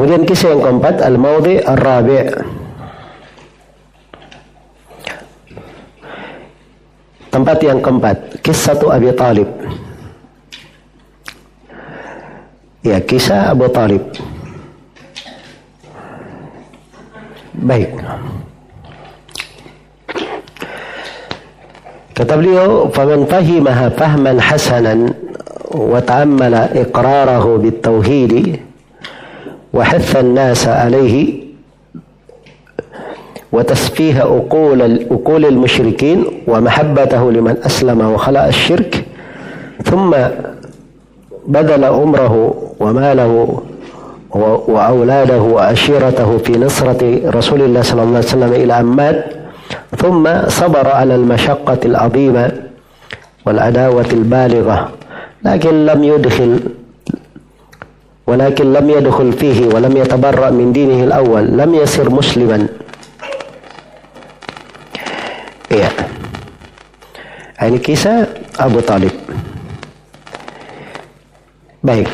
Kemudian kisah yang keempat al-maudhi ar-rabi' Tempat yang keempat, kisah Abi Talib. Ya, kisah Abu Talib. Baik. Kata beliau, "Faman fahimaha fahman hasanan wa ta'ammala iqrarahu hatha an-nasa alayhi وتسفيه أقول أقول المشركين ومحبته لمن أسلم وخلع الشرك ثم بذل عمره وماله وأولاده وأشيرته في نصرة رسول الله صلى الله عليه وسلم إلى أن مات ثم صبر على المشقة العظيمة والعداوة البالغة لكن لم يدخل ولكن لم يدخل فيه ولم يتبرأ من دينه الأول لم يصير مسلما Iya. Ini kisah Abu Talib. Baik.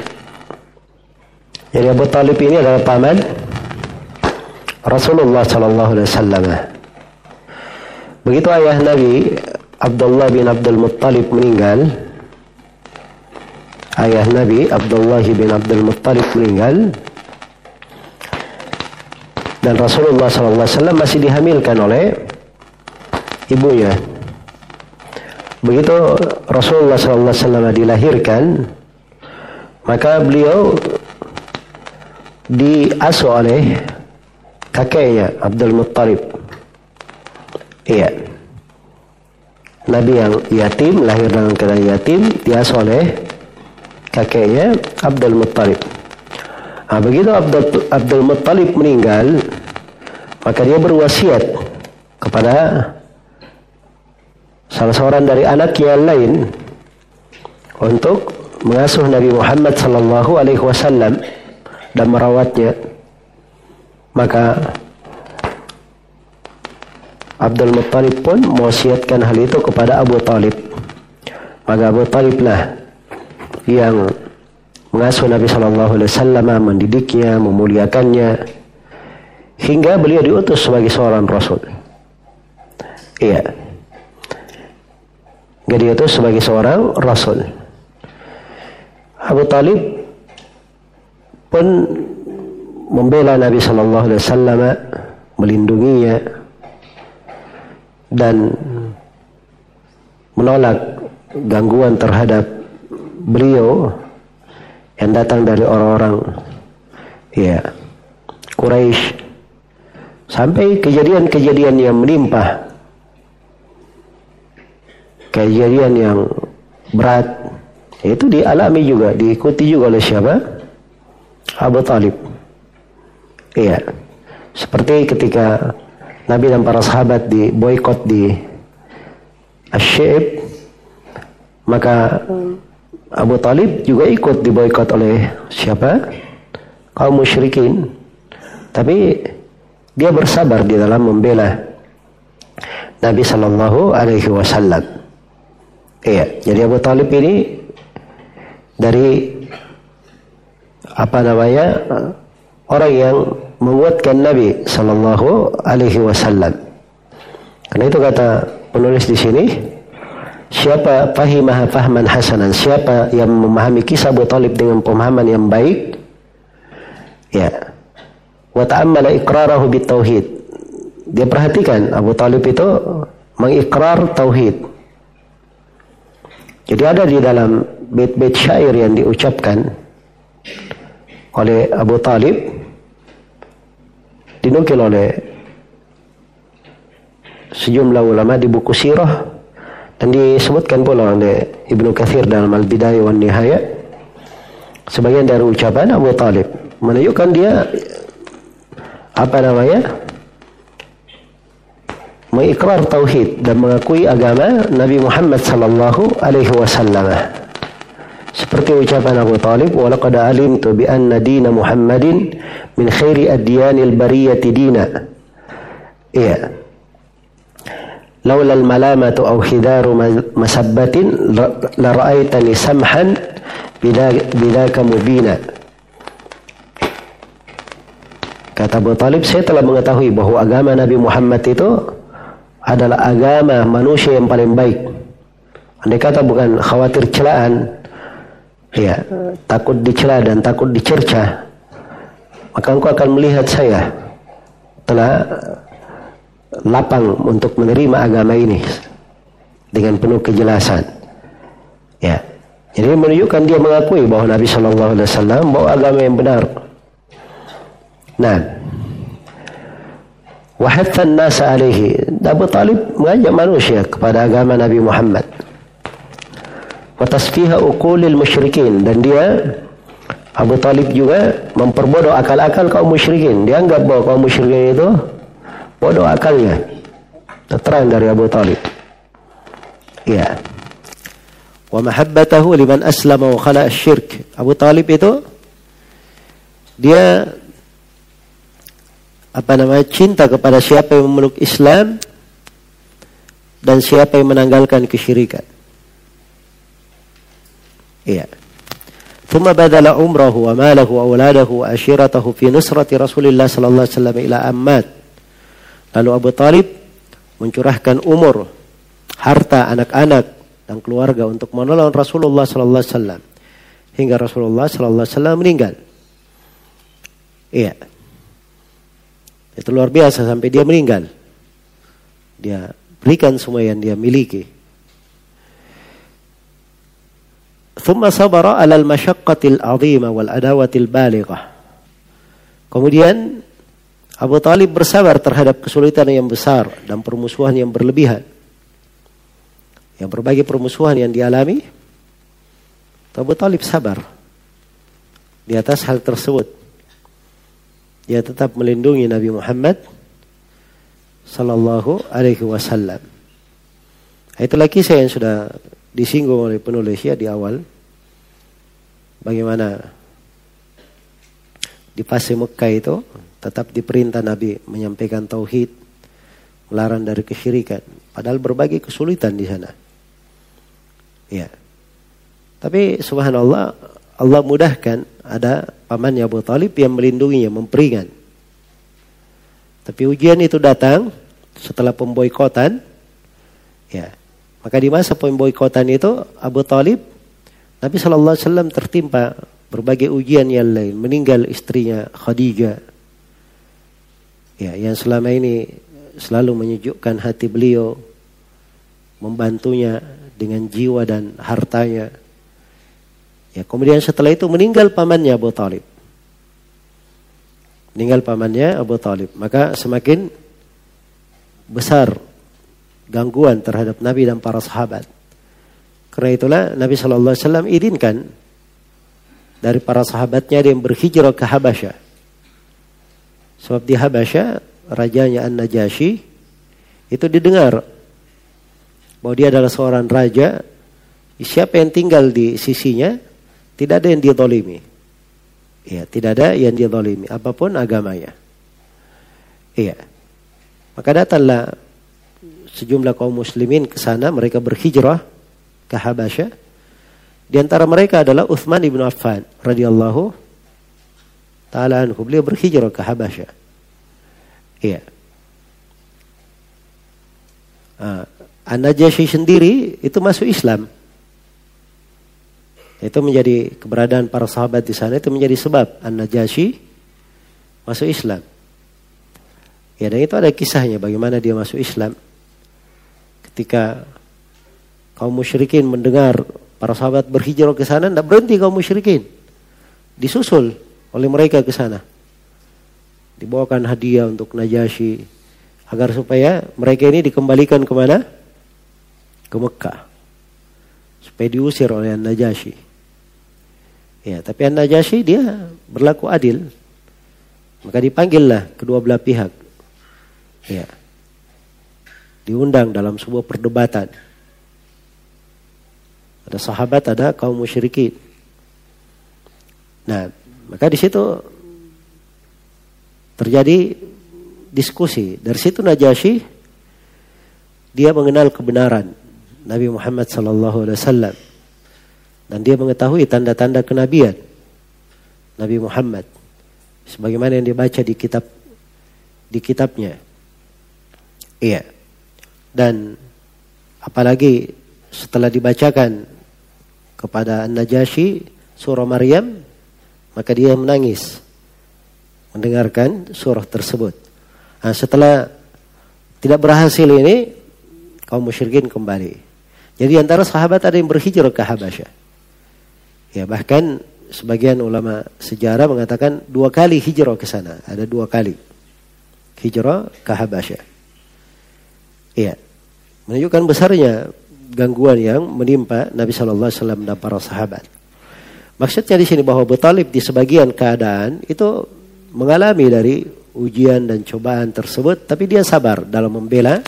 Jadi Abu Talib ini adalah paman Rasulullah Sallallahu Alaihi Wasallam. Begitu ayah Nabi Abdullah bin Abdul Muttalib meninggal, ayah Nabi Abdullah bin Abdul Muttalib meninggal, dan Rasulullah SAW masih dihamilkan oleh ibunya. Begitu Rasulullah SAW dilahirkan, maka beliau diasuh oleh kakeknya Abdul Muttalib. Iya. Nabi yang yatim, lahir dalam keadaan yatim, diasuh oleh kakeknya Abdul Muttalib. Nah, begitu Abdul, Abdul Muttalib meninggal, maka dia berwasiat kepada salah seorang dari anak yang lain untuk mengasuh Nabi Muhammad sallallahu alaihi wasallam dan merawatnya. Maka Abdul Muttalib pun mewasiatkan hal itu kepada Abu Talib. Maka Abu Taliblah yang mengasuh Nabi Shallallahu Alaihi Wasallam, mendidiknya, memuliakannya, hingga beliau diutus sebagai seorang Rasul. Iya. Dia diutus sebagai seorang Rasul. Abu Talib pun membela Nabi Shallallahu Alaihi Wasallam, melindunginya, dan menolak gangguan terhadap beliau yang datang dari orang-orang ya Quraisy sampai kejadian-kejadian yang menimpa kejadian yang berat itu dialami juga diikuti juga oleh siapa? Abu Talib. Iya seperti ketika Nabi dan para sahabat di boykot di Asyib maka Abu Talib juga ikut di boykot oleh siapa? kaum musyrikin tapi dia bersabar di dalam membela Nabi Shallallahu Alaihi Wasallam. Iya, jadi Abu Talib ini dari apa namanya orang yang menguatkan Nabi Shallallahu Alaihi Wasallam. Karena itu kata penulis di sini, siapa fahimah fahman hasanan, siapa yang memahami kisah Abu Talib dengan pemahaman yang baik, ya, wa ta'ammala iqrarahu bitauhid. Dia perhatikan Abu Talib itu mengikrar tauhid. Jadi ada di dalam bait-bait syair yang diucapkan oleh Abu Talib dinukil oleh sejumlah ulama di buku sirah dan disebutkan pula oleh Ibnu Katsir dalam Al-Bidayah wan Nihayah sebagian dari ucapan Abu Talib menunjukkan dia apa namanya mengikrar tauhid dan mengakui agama Nabi Muhammad sallallahu alaihi wasallam. Seperti ucapan Abu Talib walaqad alimtu bi anna dina Muhammadin min khairi adyanil bariyati dina. Iya laula al malamatu aw khidaru masabbatin la ra'aitani samhan bidaka mubina Kata Abu Talib, saya telah mengetahui bahwa agama Nabi Muhammad itu adalah agama manusia yang paling baik. Andai kata bukan khawatir celaan, ya takut dicela dan takut dicerca, maka engkau akan melihat saya telah lapang untuk menerima agama ini dengan penuh kejelasan. Ya. Jadi menunjukkan dia mengakui bahwa Nabi Shallallahu Alaihi Wasallam bawa agama yang benar. Nah, wahathan nasa alaihi. Abu Talib mengajak manusia kepada agama Nabi Muhammad. Watasfiha ukulil musyrikin dan dia Abu Talib juga memperbodoh akal-akal kaum musyrikin. Dia anggap bahwa kaum musyrikin itu bodoh akalnya. Terang dari Abu Talib. Ya wa mahabbatahu liman aslama wa khala syirk. Abu Talib itu dia apa namanya cinta kepada siapa yang memeluk Islam dan siapa yang menanggalkan kesyirikan. Iya. ثم بذل عمره وماله وأولاده وأشيرته في نصرة رسول الله صلى الله عليه وسلم إلى أمات. Lalu Abu Talib mencurahkan umur, harta, anak-anak, dan keluarga untuk menolong Rasulullah sallallahu alaihi wasallam hingga Rasulullah sallallahu alaihi wasallam meninggal. Iya. Itu luar biasa sampai dia meninggal. Dia berikan semua yang dia miliki. ثم صبر على المشقة العظيمة والعداوة البالغة. Kemudian Abu Talib bersabar terhadap kesulitan yang besar dan permusuhan yang berlebihan yang berbagai permusuhan yang dialami, Abu Talib sabar di atas hal tersebut. Dia tetap melindungi Nabi Muhammad sallallahu alaihi wasallam. Itu lagi saya yang sudah disinggung oleh penulis ya di awal. Bagaimana di fase Mekah itu tetap diperintah Nabi menyampaikan tauhid, melarang dari kesyirikan. Padahal berbagai kesulitan di sana. Ya. Tapi subhanallah Allah mudahkan ada pamannya Abu Talib yang melindunginya, memperingan. Tapi ujian itu datang setelah pemboikotan. Ya. Maka di masa pemboikotan itu Abu Talib Nabi Shallallahu Alaihi Wasallam tertimpa berbagai ujian yang lain, meninggal istrinya Khadijah. Ya, yang selama ini selalu menyejukkan hati beliau, membantunya dengan jiwa dan hartanya. Ya, kemudian setelah itu meninggal pamannya Abu Talib. Meninggal pamannya Abu Talib. Maka semakin besar gangguan terhadap Nabi dan para sahabat. Karena itulah Nabi Shallallahu Alaihi Wasallam izinkan dari para sahabatnya yang berhijrah ke Habasyah. Sebab di Habasyah rajanya An Najasyi itu didengar bahwa dia adalah seorang raja, siapa yang tinggal di sisinya tidak ada yang dia dolimi. Ya, tidak ada yang dia dolimi, apa pun agamanya. Iya. Maka datanglah sejumlah kaum muslimin ke sana, mereka berhijrah ke Habasyah. Di antara mereka adalah Uthman ibn Affan radhiyallahu taala anhu. Beliau berhijrah ke Habasyah. Iya. Ah, An-Najasyi sendiri itu masuk Islam. Itu menjadi keberadaan para sahabat di sana itu menjadi sebab An-Najasyi masuk Islam. Ya dan itu ada kisahnya bagaimana dia masuk Islam. Ketika kaum musyrikin mendengar para sahabat berhijrah ke sana, tidak berhenti kaum musyrikin. Disusul oleh mereka ke sana. Dibawakan hadiah untuk Najasyi agar supaya mereka ini dikembalikan ke mana? ke Mekah supaya diusir oleh An-Najasyi. Ya, tapi An-Najasyi dia berlaku adil. Maka dipanggillah kedua belah pihak. Ya. Diundang dalam sebuah perdebatan. Ada sahabat, ada kaum musyrikin. Nah, maka di situ terjadi diskusi. Dari situ Najasyi dia mengenal kebenaran Nabi Muhammad sallallahu alaihi wasallam dan dia mengetahui tanda-tanda kenabian Nabi Muhammad sebagaimana yang dibaca di kitab di kitabnya. Iya. Dan apalagi setelah dibacakan kepada An-Najasyi surah Maryam, maka dia menangis mendengarkan surah tersebut. Nah, setelah tidak berhasil ini, kaum musyrikin kembali. Jadi antara sahabat ada yang berhijrah ke Habasyah. Ya bahkan sebagian ulama sejarah mengatakan dua kali hijrah ke sana. Ada dua kali hijrah ke Habasyah. Iya. Menunjukkan besarnya gangguan yang menimpa Nabi Shallallahu Alaihi Wasallam dan para sahabat. Maksudnya di sini bahwa Abu di sebagian keadaan itu mengalami dari ujian dan cobaan tersebut, tapi dia sabar dalam membela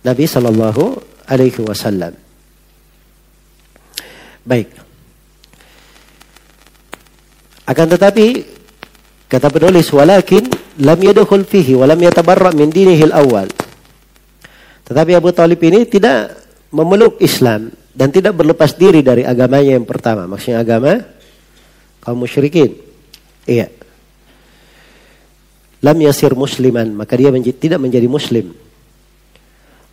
Nabi Shallallahu Alaihi Wasallam. Baik. Akan tetapi kata penulis walakin lam yadkhul fihi wa lam yatabarra min dinihi al-awwal. Tetapi Abu Talib ini tidak memeluk Islam dan tidak berlepas diri dari agamanya yang pertama. Maksudnya agama kaum musyrikin. Iya. Lam yasir musliman, maka dia menjadi, tidak menjadi muslim.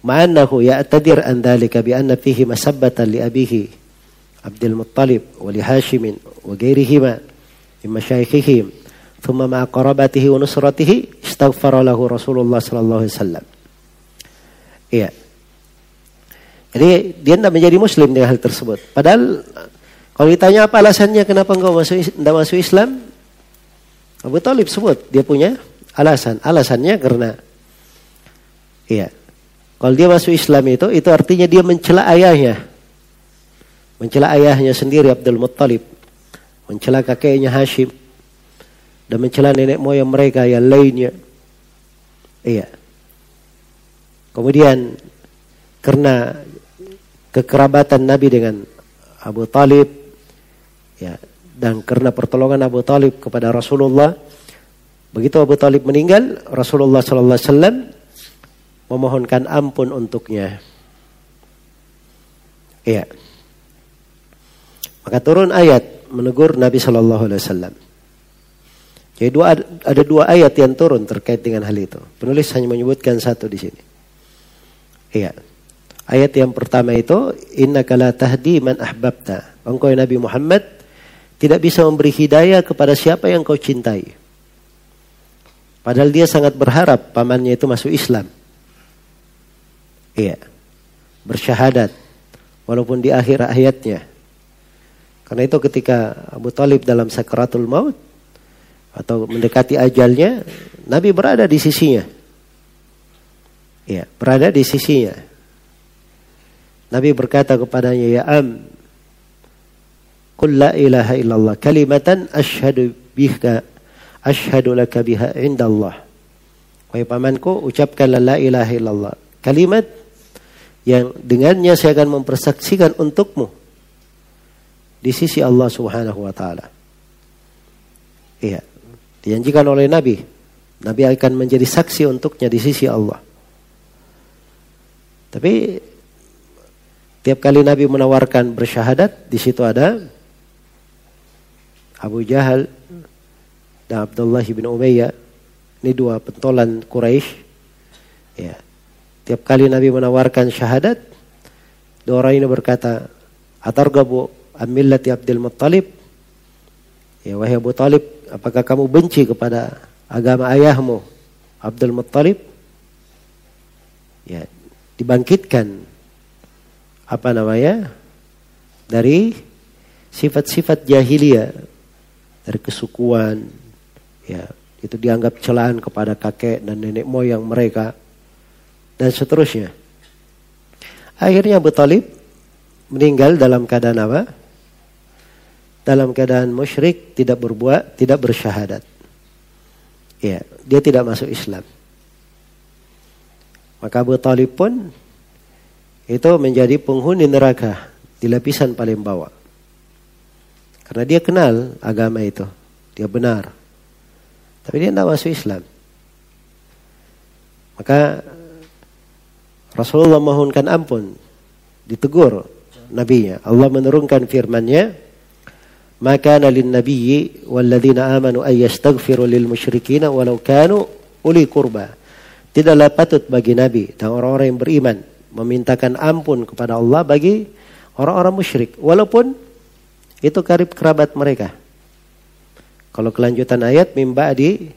Ma'annahu ya'tadir an dhalika bi anna fihi masabbatan li abihi Abdul Muttalib wa li Hashim wa ghairihima min masyayikhihim thumma ma'a qarabatihi wa nusratihi istaghfara lahu Rasulullah sallallahu alaihi wasallam. Iya. Jadi dia tidak menjadi muslim dengan hal tersebut. Padahal kalau ditanya apa alasannya kenapa engkau masuk tidak masuk Islam? Abu Talib sebut dia punya alasan. Alasannya karena iya. Kalau dia masuk Islam itu itu artinya dia mencela ayahnya. Mencela ayahnya sendiri Abdul Muttalib. Mencela kakeknya Hashim. Dan mencela nenek moyang mereka yang lainnya. Iya. Kemudian karena kekerabatan Nabi dengan Abu Talib ya dan karena pertolongan Abu Talib kepada Rasulullah begitu Abu Talib meninggal Rasulullah sallallahu alaihi wasallam memohonkan ampun untuknya. Iya. Maka turun ayat menegur Nabi sallallahu alaihi wasallam. Jadi dua, ada dua ayat yang turun terkait dengan hal itu. Penulis hanya menyebutkan satu di sini. Iya. Ayat yang pertama itu inna la tahdi man ahbabta. Engkau Nabi Muhammad tidak bisa memberi hidayah kepada siapa yang kau cintai. Padahal dia sangat berharap pamannya itu masuk Islam. Iya. Bersyahadat walaupun di akhir ayatnya. Karena itu ketika Abu Talib dalam sakaratul maut atau mendekati ajalnya, Nabi berada di sisinya. Ya, berada di sisinya. Nabi berkata kepadanya, "Ya am, qul la ilaha illallah kalimatan asyhadu bika asyhadu laka biha indallah." Wahai pamanku, ucapkanlah la ilaha illallah. Kalimat yang dengannya saya akan mempersaksikan untukmu di sisi Allah Subhanahu wa taala. Iya, dijanjikan oleh Nabi. Nabi akan menjadi saksi untuknya di sisi Allah. Tapi tiap kali Nabi menawarkan bersyahadat, di situ ada Abu Jahal dan Abdullah bin Umayyah. Ini dua pentolan Quraisy. Ya. Tiap kali Nabi menawarkan syahadat, dua orang ini berkata, "Atargabu amillati Abdul Muttalib?" Ya, wahai Abu Talib, apakah kamu benci kepada agama ayahmu Abdul Muttalib? Ya, dibangkitkan apa namanya? Dari sifat-sifat jahiliyah dari kesukuan ya itu dianggap celaan kepada kakek dan nenek moyang mereka dan seterusnya. Akhirnya Abu Talib meninggal dalam keadaan apa? Dalam keadaan musyrik tidak berbuat tidak bersyahadat. Ya dia tidak masuk Islam. Maka Abu Talib pun itu menjadi penghuni neraka di lapisan paling bawah. Karena dia kenal agama itu. Dia benar. Tapi dia tidak masuk Islam. Maka Rasulullah mohonkan ampun. Ditegur nabinya. Allah menurunkan firmannya. maka nalin nabiyyi walladzina amanu ay yastaghfiru lil musyrikin walau kanu uli kurba. Tidaklah patut bagi nabi dan orang-orang yang beriman memintakan ampun kepada Allah bagi orang-orang musyrik walaupun itu karib kerabat mereka. Kalau kelanjutan ayat mimba di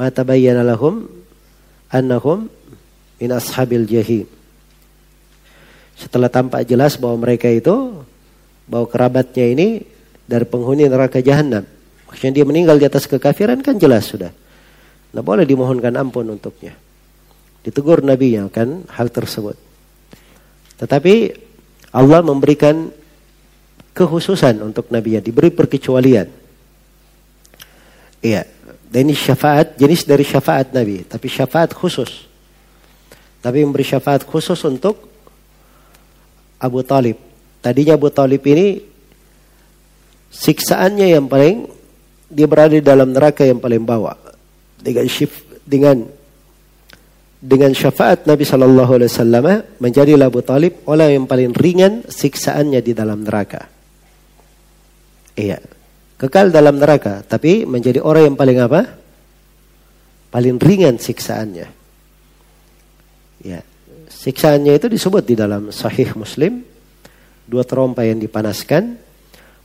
mata bayyana lahum annahum min ashabil jahim. Setelah tampak jelas bahwa mereka itu bahwa kerabatnya ini dari penghuni neraka jahanam. Maksudnya dia meninggal di atas kekafiran kan jelas sudah. Nah boleh dimohonkan ampun untuknya. Ditegur Nabi yang akan hal tersebut. Tetapi Allah memberikan kekhususan untuk Nabi yang diberi perkecualian. Iya, dan ini syafaat jenis dari syafaat Nabi, tapi syafaat khusus. Nabi memberi syafaat khusus untuk Abu Talib. Tadinya Abu Talib ini siksaannya yang paling dia berada di dalam neraka yang paling bawah dengan syif, dengan dengan syafaat Nabi Shallallahu Alaihi Wasallam menjadi Abu Talib orang yang paling ringan siksaannya di dalam neraka. Iya, kekal dalam neraka, tapi menjadi orang yang paling apa? Paling ringan siksaannya. Ya, siksaannya itu disebut di dalam Sahih Muslim dua terompa yang dipanaskan,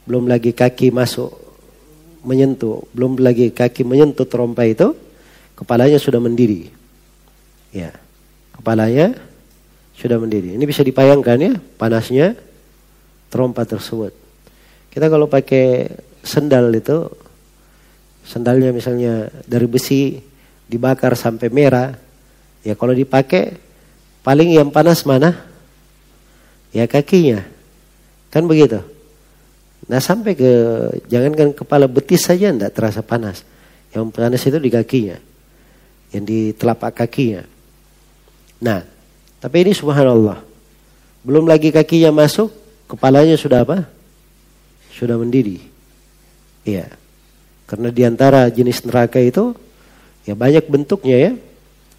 belum lagi kaki masuk menyentuh, belum lagi kaki menyentuh terompa itu, kepalanya sudah mendidih. Ya, kepalanya sudah mendidih. Ini bisa dipayangkan ya, panasnya terompa tersebut. Kita kalau pakai sendal itu, sendalnya misalnya dari besi dibakar sampai merah, ya kalau dipakai paling yang panas mana? Ya kakinya, kan begitu. Nah sampai ke jangankan kepala betis saja tidak terasa panas. Yang panas itu di kakinya, yang di telapak kakinya. Nah, tapi ini subhanallah. Belum lagi kakinya masuk, kepalanya sudah apa? sudah mendidih. Iya. Karena di antara jenis neraka itu ya banyak bentuknya ya.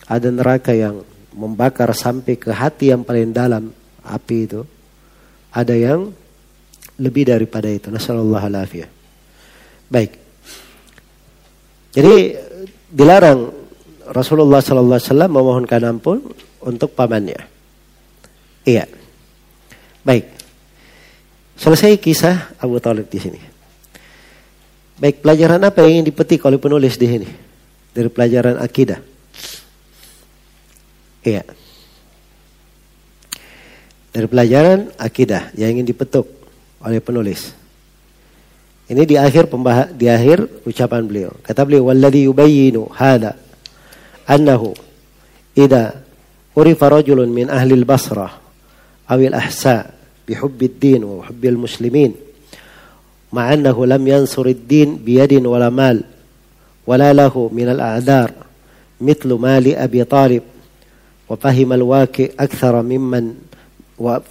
Ada neraka yang membakar sampai ke hati yang paling dalam api itu. Ada yang lebih daripada itu. Nasallallahu alaihi Baik. Jadi dilarang Rasulullah sallallahu alaihi wasallam memohonkan ampun untuk pamannya. Iya. Baik. Selesai kisah Abu Talib di sini. Baik, pelajaran apa yang ingin dipetik oleh penulis di sini? Dari pelajaran akidah. Iya. Dari pelajaran akidah yang ingin dipetuk oleh penulis. Ini di akhir pembahas di akhir ucapan beliau. Kata beliau, "Walladhi yubayyinu hada annahu idza urifa rajulun min ahli al-Basrah awil ahsa بحب الدين وحب المسلمين مع أنه لم ينصر الدين بيد ولا مال ولا له من الأعذار مثل مال أبي طالب وفهم الواكي أكثر ممن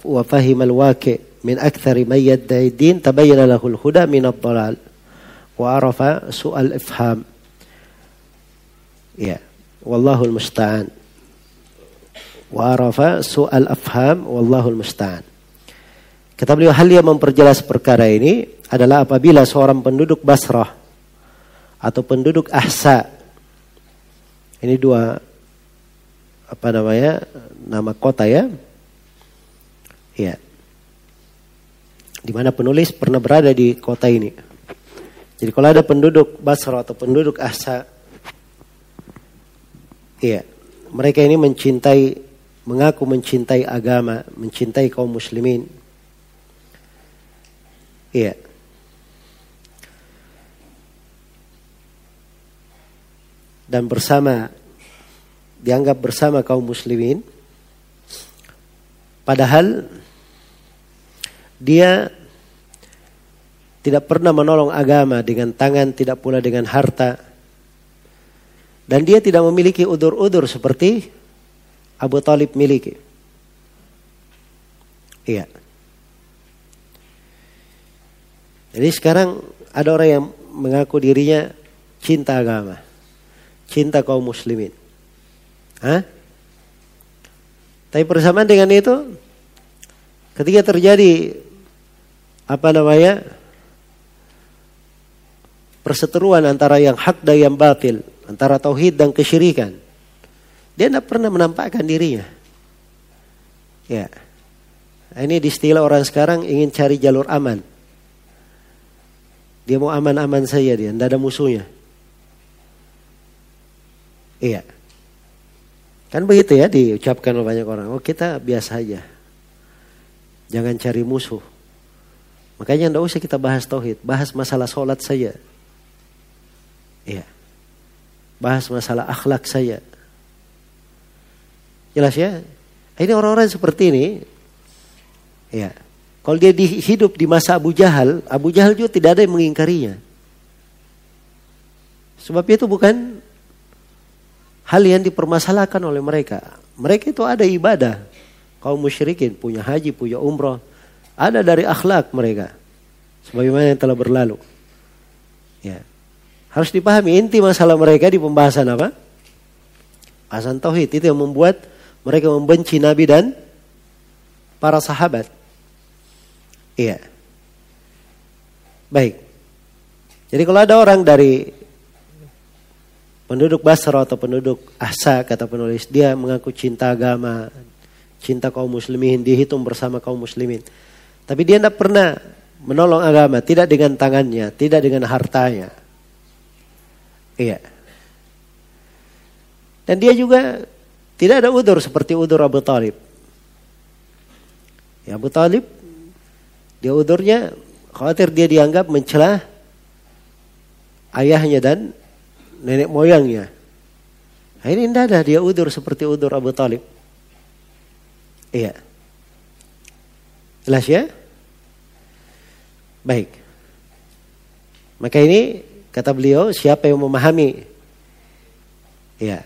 وفهم الواكي من أكثر من يدعي الدين تبين له الهدى من الضلال وعرف سوء الإفهام. والله المستعان wa soal su'al afham wallahu musta'an. Kata beliau hal yang memperjelas perkara ini adalah apabila seorang penduduk Basrah atau penduduk Ahsa. Ini dua apa namanya nama kota ya. Ya di mana penulis pernah berada di kota ini. Jadi kalau ada penduduk Basra atau penduduk Ahsa ya mereka ini mencintai mengaku mencintai agama mencintai kaum muslimin Iya. Dan bersama dianggap bersama kaum muslimin padahal dia tidak pernah menolong agama dengan tangan, tidak pula dengan harta. Dan dia tidak memiliki udur-udur seperti Abu Talib miliki. Iya. Jadi sekarang ada orang yang mengaku dirinya cinta agama. Cinta kaum muslimin. Hah? Tapi bersamaan dengan itu, ketika terjadi apa namanya perseteruan antara yang hak dan yang batil, antara tauhid dan kesyirikan. Dia tidak pernah menampakkan dirinya. Ya. Ini istilah orang sekarang ingin cari jalur aman. Dia mau aman-aman saja dia, tidak ada musuhnya. Iya. Kan begitu ya diucapkan oleh banyak orang. Oh kita biasa aja. Jangan cari musuh. Makanya tidak usah kita bahas tauhid, bahas masalah sholat saja. Iya. Bahas masalah akhlak saja. Jelas ya? Ini orang-orang seperti ini, ya. Kalau dia hidup di masa Abu Jahal, Abu Jahal juga tidak ada yang mengingkarinya. Sebab itu bukan hal yang dipermasalahkan oleh mereka. Mereka itu ada ibadah. Kaum musyrikin punya haji, punya umroh. Ada dari akhlak mereka. Sebagaimana yang telah berlalu. Ya. Harus dipahami inti masalah mereka di pembahasan apa? Pembahasan tauhid itu yang membuat mereka membenci Nabi dan para sahabat. Iya. Baik. Jadi kalau ada orang dari penduduk Basra atau penduduk Ahsa kata penulis, dia mengaku cinta agama, cinta kaum muslimin, dihitung bersama kaum muslimin. Tapi dia tidak pernah menolong agama, tidak dengan tangannya, tidak dengan hartanya. Iya. Dan dia juga tidak ada udur seperti udur Abu Talib. Ya Abu Talib, dia udurnya khawatir dia dianggap mencela ayahnya dan nenek moyangnya. Nah, ini tidak ada dia udur seperti udur Abu Talib. Iya. Jelas ya? Baik. Maka ini kata beliau siapa yang memahami ya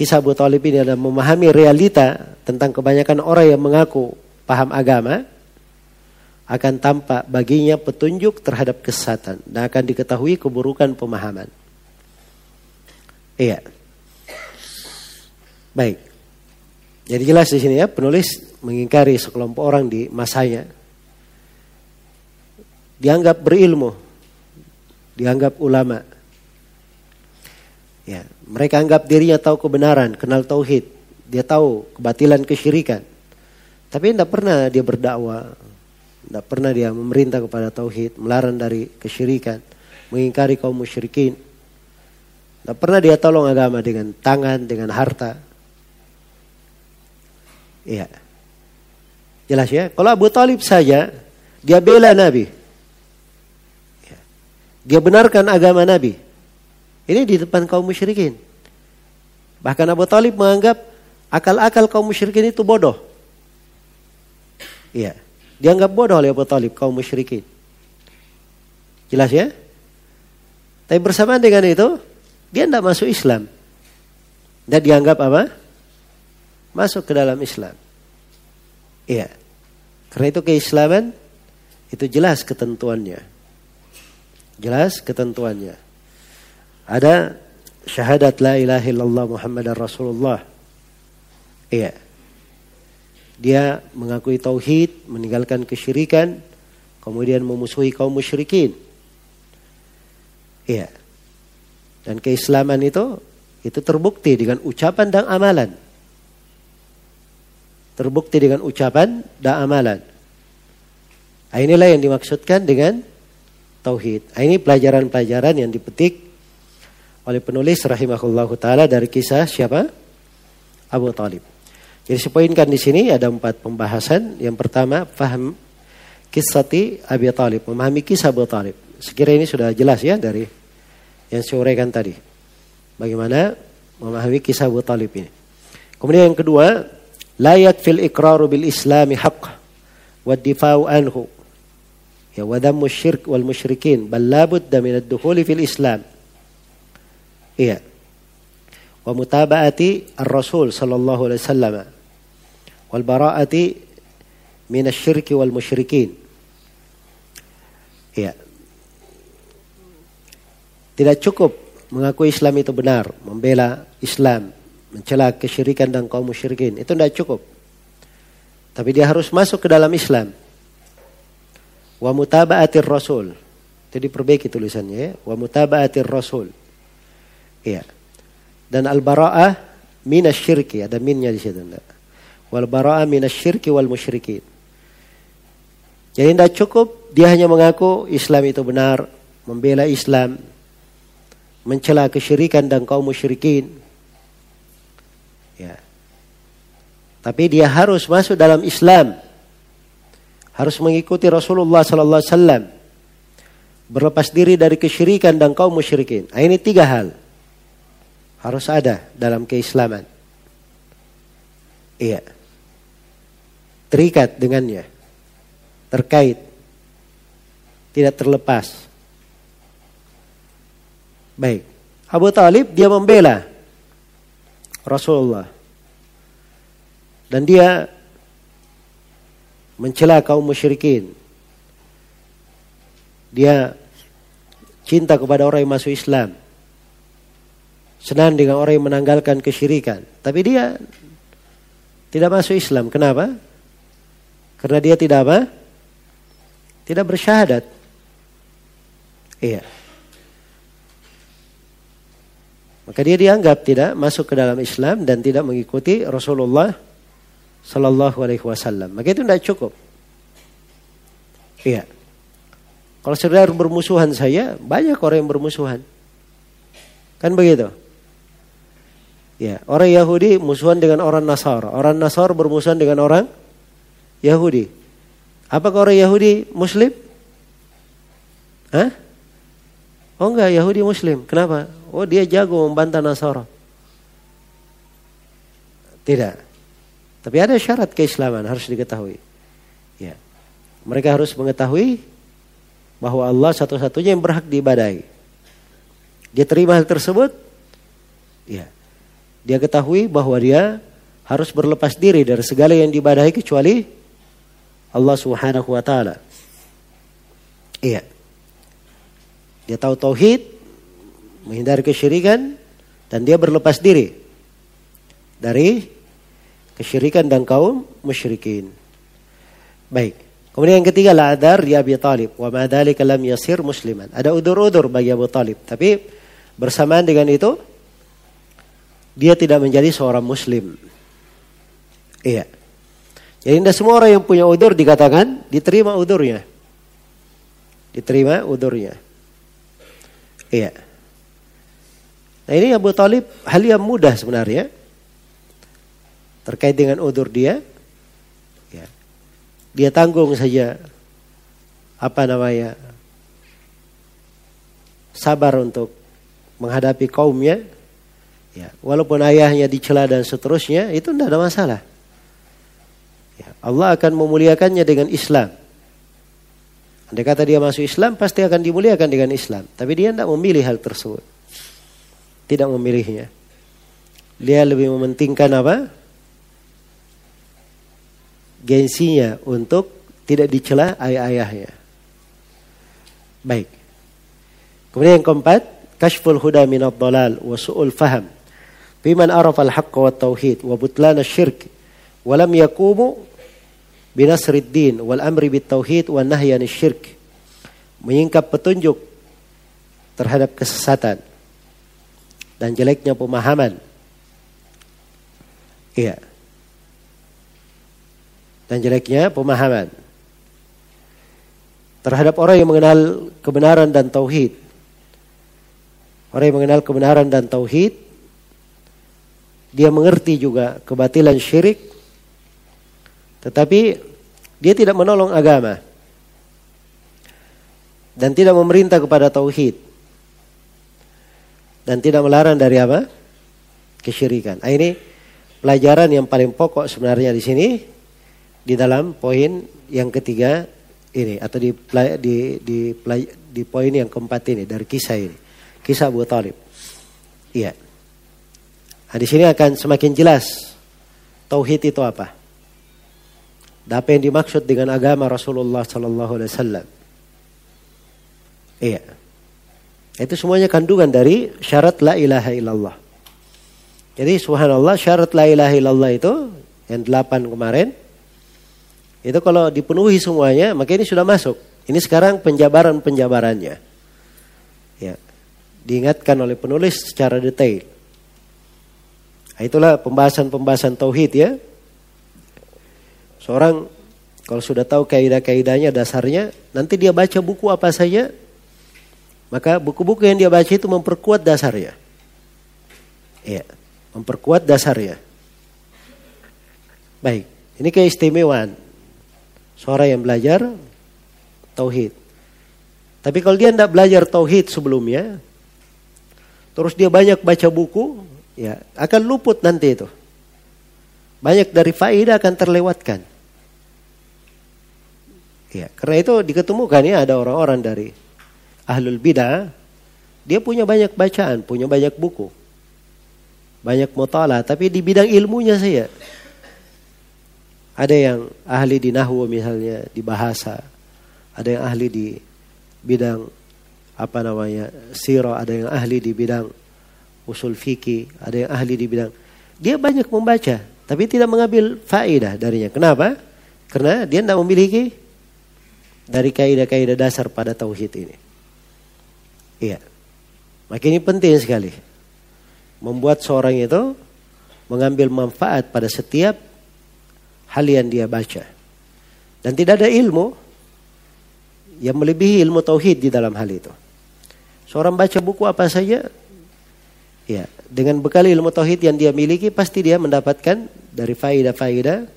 Kisah Abu Talib ini adalah memahami realita tentang kebanyakan orang yang mengaku paham agama akan tampak baginya petunjuk terhadap kesesatan dan akan diketahui keburukan pemahaman. Iya. Baik. Jadi jelas di sini ya penulis mengingkari sekelompok orang di masanya. Dianggap berilmu, dianggap ulama, Ya, mereka anggap dirinya tahu kebenaran, kenal tauhid, dia tahu kebatilan kesyirikan. Tapi tidak pernah dia berdakwah, tidak pernah dia memerintah kepada tauhid, melarang dari kesyirikan, mengingkari kaum musyrikin. Tidak pernah dia tolong agama dengan tangan, dengan harta. Iya. Jelas ya? Kalau Abu Talib saja, dia bela Nabi. Ya. Dia benarkan agama Nabi. Ini di depan kaum musyrikin. Bahkan Abu Talib menganggap akal-akal kaum musyrikin itu bodoh. Iya. Dianggap bodoh oleh Abu Talib kaum musyrikin. Jelas ya? Tapi bersamaan dengan itu, dia tidak masuk Islam. Dan dianggap apa? Masuk ke dalam Islam. Iya. Karena itu keislaman itu jelas ketentuannya. Jelas ketentuannya. Ada syahadat la ilaha illallah Muhammad Rasulullah. Iya. Dia mengakui tauhid, meninggalkan kesyirikan, kemudian memusuhi kaum musyrikin. Iya. Dan keislaman itu itu terbukti dengan ucapan dan amalan. Terbukti dengan ucapan dan amalan. Nah, inilah yang dimaksudkan dengan tauhid. Nah, ini pelajaran-pelajaran yang dipetik oleh penulis rahimahullahu taala dari kisah siapa? Abu Talib. Jadi sepoinkan di sini ada empat pembahasan. Yang pertama, paham kisati Abu Talib, memahami kisah Abu Talib. Sekira ini sudah jelas ya dari yang saya uraikan tadi. Bagaimana memahami kisah Abu Talib ini. Kemudian yang kedua, layak fil iqraru bil islami haqq wa difa'u anhu. Ya wa syirk wal musyrikin bal labudda min ad-dukhuli fil islam. Iya. Wa mutaba'ati ar-Rasul sallallahu alaihi wasallam wal bara'ati min asy-syirki wal musyrikin. Iya. Tidak cukup mengakui Islam itu benar, membela Islam, mencela kesyirikan dan kaum musyrikin. Itu tidak cukup. Tapi dia harus masuk ke dalam Islam. Wa mutaba'atir Rasul Jadi perbaiki tulisannya ya. Wa mutaba'atir rasul. Iya. Dan al-bara'ah minasyirki. Ada minnya di situ. Enggak. Wal bara'ah minasyirki wal musyrikin. Jadi tidak cukup dia hanya mengaku Islam itu benar, membela Islam, mencela kesyirikan dan kaum musyrikin. Ya. Tapi dia harus masuk dalam Islam. Harus mengikuti Rasulullah sallallahu alaihi berlepas diri dari kesyirikan dan kaum musyrikin. Nah, ini tiga hal. Harus ada dalam keislaman. Iya. Terikat dengannya. Terkait. Tidak terlepas. Baik. Abu Talib dia membela Rasulullah. Dan dia mencela kaum musyrikin. Dia cinta kepada orang yang masuk Islam. Senang dengan orang yang menanggalkan kesyirikan. Tapi dia tidak masuk Islam. Kenapa? Karena dia tidak apa? Tidak bersyahadat. Iya. Maka dia dianggap tidak masuk ke dalam Islam dan tidak mengikuti Rasulullah Sallallahu Alaihi Wasallam. Maka itu tidak cukup. Iya. Kalau saudara bermusuhan saya, banyak orang yang bermusuhan. Kan begitu? Ya, orang Yahudi musuhan dengan orang Nasar. Orang Nasar bermusuhan dengan orang Yahudi. Apakah orang Yahudi Muslim? Hah? Oh enggak, Yahudi Muslim. Kenapa? Oh dia jago membantah Nasara. Tidak. Tapi ada syarat keislaman harus diketahui. Ya. Mereka harus mengetahui bahwa Allah satu-satunya yang berhak diibadahi. Dia terima hal tersebut, ya. Dia ketahui bahwa dia harus berlepas diri dari segala yang diibadahi kecuali Allah Subhanahu wa taala. Iya. Dia tahu tauhid, menghindari kesyirikan dan dia berlepas diri dari kesyirikan dan kaum musyrikin. Baik. Kemudian yang ketiga la adar ya Abi Talib wa ma dzalika lam yasir musliman. Ada udur-udur bagi Abu Talib, tapi bersamaan dengan itu dia tidak menjadi seorang muslim. Iya. Jadi tidak semua orang yang punya udur dikatakan diterima udurnya. Diterima udurnya. Iya. Nah ini Abu Talib hal yang mudah sebenarnya. Terkait dengan udur dia. Dia tanggung saja apa namanya sabar untuk menghadapi kaumnya. Ya, walaupun ayahnya dicela dan seterusnya itu tidak ada masalah. Ya, Allah akan memuliakannya dengan Islam. Andai kata dia masuk Islam pasti akan dimuliakan dengan Islam. Tapi dia tidak memilih hal tersebut. Tidak memilihnya. Dia lebih mementingkan apa? gengsinya untuk tidak dicela ayah-ayahnya. Baik. Kemudian yang keempat, kashful huda min ad-dhalal wa su'ul faham. Biman arafa al-haqq wa tauhid wa butlan asy-syirk wa lam yaqumu binasrid din wal amri bit tauhid wa nahyi syirk. Menyingkap petunjuk terhadap kesesatan dan jeleknya pemahaman. Iya dan jeleknya pemahaman terhadap orang yang mengenal kebenaran dan tauhid. Orang yang mengenal kebenaran dan tauhid dia mengerti juga kebatilan syirik tetapi dia tidak menolong agama dan tidak memerintah kepada tauhid dan tidak melarang dari apa? kesyirikan. Nah, ini pelajaran yang paling pokok sebenarnya di sini di dalam poin yang ketiga ini atau di di di, di poin yang keempat ini dari kisah ini. Kisah Abu Talib. Iya. Nah, di sini akan semakin jelas tauhid itu apa. Apa yang dimaksud dengan agama Rasulullah Sallallahu Alaihi Wasallam. Iya. Itu semuanya kandungan dari syarat la ilaha illallah. Jadi subhanallah syarat la ilaha illallah itu yang delapan kemarin itu kalau dipenuhi semuanya, maka ini sudah masuk Ini sekarang penjabaran-penjabarannya. Ya. Diingatkan oleh penulis secara detail. Nah, itulah pembahasan-pembahasan tauhid ya. Seorang kalau sudah tahu kaidah-kaidahnya dasarnya, nanti dia baca buku apa saja, maka buku-buku yang dia baca itu memperkuat dasarnya. Iya, memperkuat dasarnya. Baik, ini keistimewaan seorang yang belajar tauhid. Tapi kalau dia tidak belajar tauhid sebelumnya, terus dia banyak baca buku, ya akan luput nanti itu. Banyak dari faedah akan terlewatkan. Ya, karena itu diketemukan ya ada orang-orang dari ahlul bidah, dia punya banyak bacaan, punya banyak buku. Banyak mutala, tapi di bidang ilmunya saya. Ada yang ahli di nahwu misalnya, di bahasa. Ada yang ahli di bidang apa namanya sirah, ada yang ahli di bidang usul fikih, ada yang ahli di bidang. Dia banyak membaca, tapi tidak mengambil faedah darinya. Kenapa? Karena dia tidak memiliki dari kaidah-kaidah dasar pada tauhid ini. Iya. Maka ini penting sekali. Membuat seorang itu mengambil manfaat pada setiap hal yang dia baca. Dan tidak ada ilmu yang melebihi ilmu tauhid di dalam hal itu. Seorang baca buku apa saja, ya dengan bekal ilmu tauhid yang dia miliki pasti dia mendapatkan dari faedah-faedah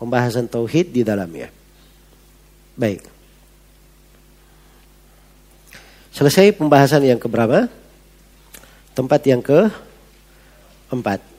pembahasan tauhid di dalamnya. Baik. Selesai pembahasan yang keberapa? Tempat yang ke empat.